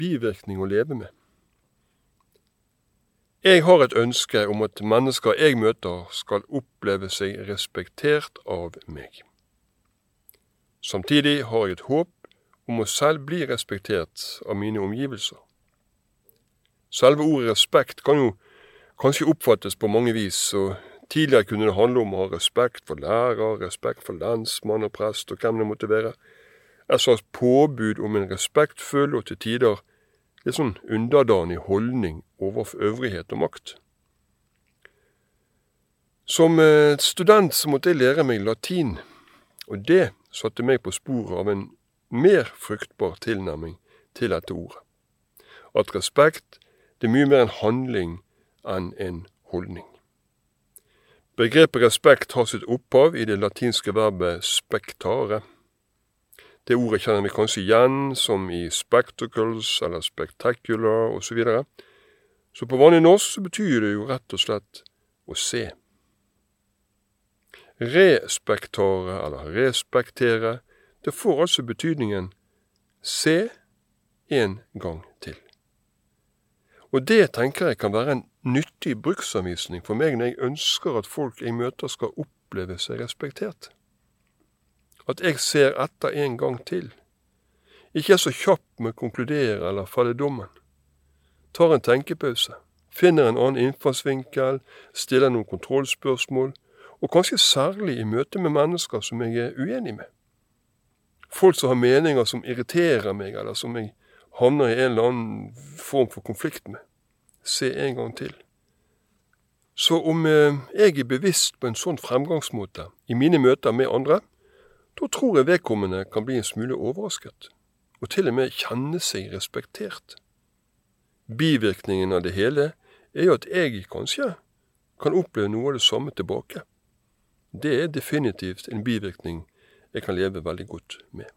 bivirkning å leve med. Jeg har et ønske om at mennesker jeg møter, skal oppleve seg respektert av meg. Samtidig har jeg et håp om å selv bli respektert av mine omgivelser. Selve ordet respekt kan jo kanskje oppfattes på mange vis, og tidligere kunne det handle om å ha respekt for lærer, respekt for lensmann og prest og hvem det måtte være, et slags påbud om en respektfull og til tider litt sånn underdanig holdning overfor øvrighet og makt. Som eh, student så måtte jeg lære meg latin, og det satte meg på sporet av en mer fruktbar tilnærming til dette ordet. At respekt det er mye mer en handling enn en holdning. Begrepet respekt har sitt opphav i det latinske verbet spectare. Det ordet kjenner vi kanskje igjen som i spectacles eller spectacular osv. Så, videre. så på vanlig norsk betyr det jo rett og slett å se. Respektare eller respektere, det får altså betydningen se en gang til. Og det tenker jeg kan være en nyttig bruksanvisning for meg når jeg ønsker at folk jeg møter skal oppleve seg respektert. At jeg ser etter en gang til. Ikke er så kjapp med å konkludere eller falle dommen. Tar en tenkepause. Finner en annen innfallsvinkel, stiller noen kontrollspørsmål, og kanskje særlig i møte med mennesker som jeg er uenig med. Folk som har meninger som irriterer meg, eller som jeg havner i en eller annen form for konflikt med. Se en gang til. Så om eh, jeg er bevisst på en sånn fremgangsmåte i mine møter med andre, da tror jeg vedkommende kan bli en smule overrasket, og til og med kjenne seg respektert. Bivirkningen av det hele er jo at jeg kanskje kan oppleve noe av det samme tilbake. Det er definitivt en bivirkning jeg kan leve veldig godt med.